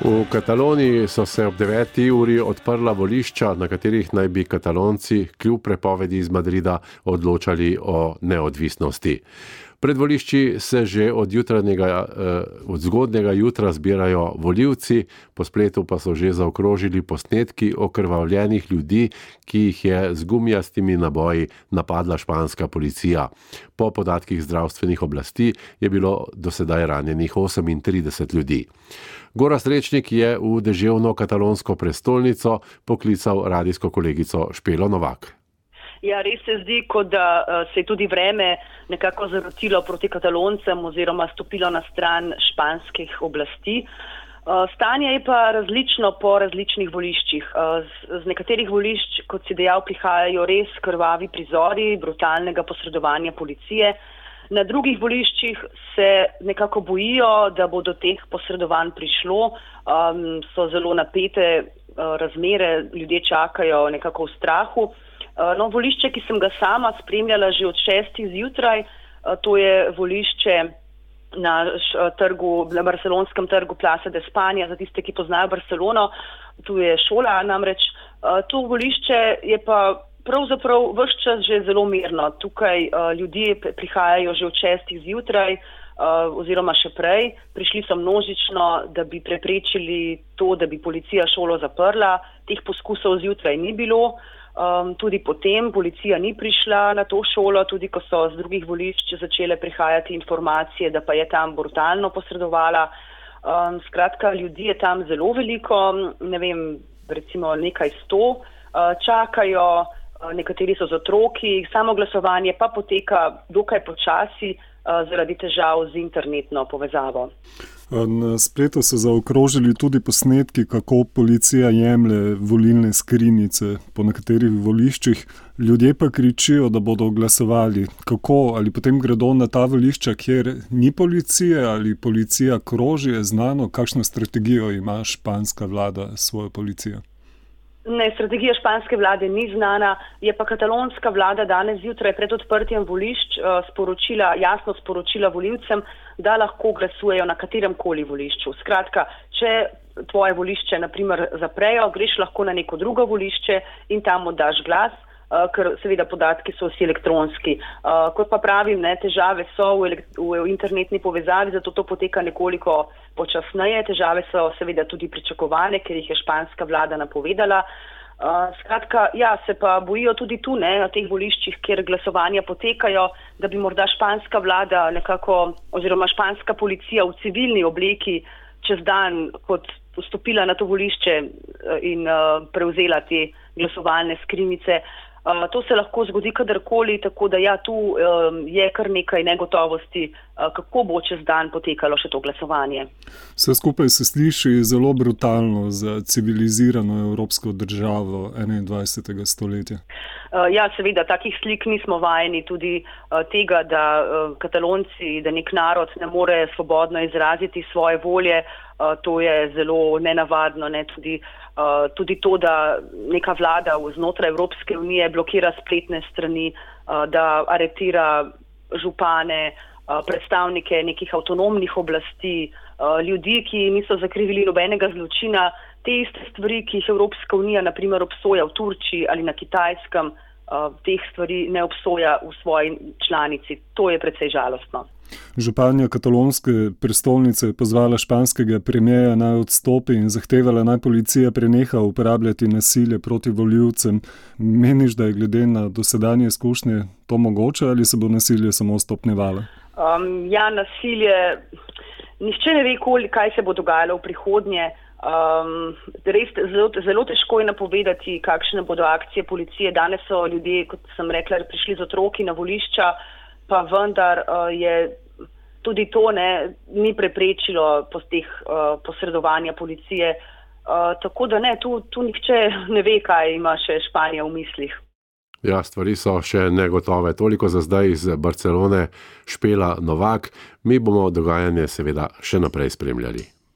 V Kataloniji so se ob 9. uri odprla volišča, na katerih naj bi katalonci kljub prepovedi iz Madrida odločali o neodvisnosti. Pred volišči se že od, eh, od zgodnega jutra zbirajo voljivci, po spletu pa so že zaokrožili posnetki okrvavljenih ljudi, ki jih je z gumijastimi naboji napadla španska policija. Po podatkih zdravstvenih oblasti je bilo do sedaj ranjenih 38 ljudi. Gora Srečnik je v deževno katalonsko prestolnico poklical radijsko kolegico Špelo Novak. Ja, res se zdi, kot da uh, se je tudi vreme nekako zarotilo proti kataloncem oziroma stopilo na stran španskih oblasti. Uh, stanje je pa različno po različnih voliščih. Uh, z, z nekaterih volišč, kot si dejal, prihajajo res krvavi prizori brutalnega posredovanja policije. Na drugih voliščih se nekako bojijo, da bo do teh posredovanj prišlo. Um, so zelo napete uh, razmere, ljudje čakajo nekako v strahu. Eh, no, volišče, ki sem ga sama spremljala že od šestih zjutraj, eh, to je volišče na eh, trgu, na barcelonskem trgu Plaza de Spanja, za tiste, ki poznajo Barcelono, tu je šola namreč. To volišče je pa pravzaprav vse čas že zelo mirno. Tukaj ljudje prihajajo že od šestih zjutraj. Uh, oziroma še prej, prišli so množično, da bi preprečili to, da bi policija šolo zaprla. Teh poskusov zjutraj ni bilo. Um, tudi potem policija ni prišla na to šolo, tudi ko so z drugih volišč začele prihajati informacije, da pa je tam brutalno posredovala. Um, skratka, ljudi je tam zelo veliko, ne vem, recimo nekaj sto, uh, čakajo, uh, nekateri so z otroki, samo glasovanje pa poteka dokaj počasi zaradi težav z internetno povezavo. Na spletu so zaokrožili tudi posnetki, kako policija jemlje volilne skrinjice po nekaterih voliščih, ljudje pa kričijo, da bodo glasovali. Kako ali potem gredo na ta volišča, kjer ni policije ali policija kroži, je znano, kakšno strategijo ima španska vlada s svojo policijo. Ne, strategija španske vlade ni znana, je pa katalonska vlada danes zjutraj pred odprtjem volišč uh, sporočila, jasno sporočila voljivcem, da lahko glasujejo na katerem koli volišču. Skratka, če tvoje volišče naprimer zaprejo, greš lahko na neko drugo volišče in tam oddaš glas. Uh, ker seveda podatki so vsi elektronski. Uh, kot pa pravim, ne, težave so v, v internetni povezavi, zato to poteka nekoliko počasneje. Težave so seveda tudi pričakovane, ker jih je španska vlada napovedala. Uh, skratka, ja, se pa bojijo tudi tu, ne, na teh voliščih, kjer glasovanja potekajo, da bi morda španska vlada nekako, oziroma španska policija v civilni obleki čez dan kot vstopila na to volišče in uh, prevzela te glasovalne skrinice. Uh, to se lahko zgodi kadarkoli, tako da ja, tu um, je kar nekaj negotovosti, uh, kako bo čez dan potekalo še to glasovanje. Vse skupaj se sliši zelo brutalno za civilizirano evropsko državo 21. stoletja. Uh, ja, seveda, takih slik nismo vajeni tudi uh, tega, da uh, katalonci, da nek narod ne more svobodno izraziti svoje volje. Uh, to je zelo nenavadno. Ne, tudi, Uh, tudi to, da neka vlada znotraj Evropske unije blokira spletne strani, uh, da aretira župane, predstavnike nekih avtonomnih oblasti, ljudi, ki niso zakrivili nobenega zločina, te iste stvari, ki jih Evropska unija naprimer obsoja v Turčiji ali na Kitajskem, teh stvari ne obsoja v svoji članici. To je predvsej žalostno. Županja katalonske prestolnice je pozvala španskega premijeja naj odstopi in zahtevala naj policija preneha uporabljati nasilje proti voljivcem. Meniš, da je glede na dosedanje izkušnje to mogoče ali se bo nasilje samo stopnevalo? Um, ja, nasilje. Nihče ne ve, kaj se bo dogajalo v prihodnje. Um, res zelo, zelo težko je napovedati, kakšne bodo akcije policije. Danes so ljudje, kot sem rekla, prišli z otroki na volišča pa vendar uh, je tudi to ne, ni preprečilo postih, uh, posredovanja policije. Uh, tako da ne, tu, tu nihče ne ve, kaj ima še Španija v mislih. Ja, stvari so še negotove. Toliko za zdaj iz Barcelone, Špela Novak. Mi bomo dogajanje seveda še naprej spremljali.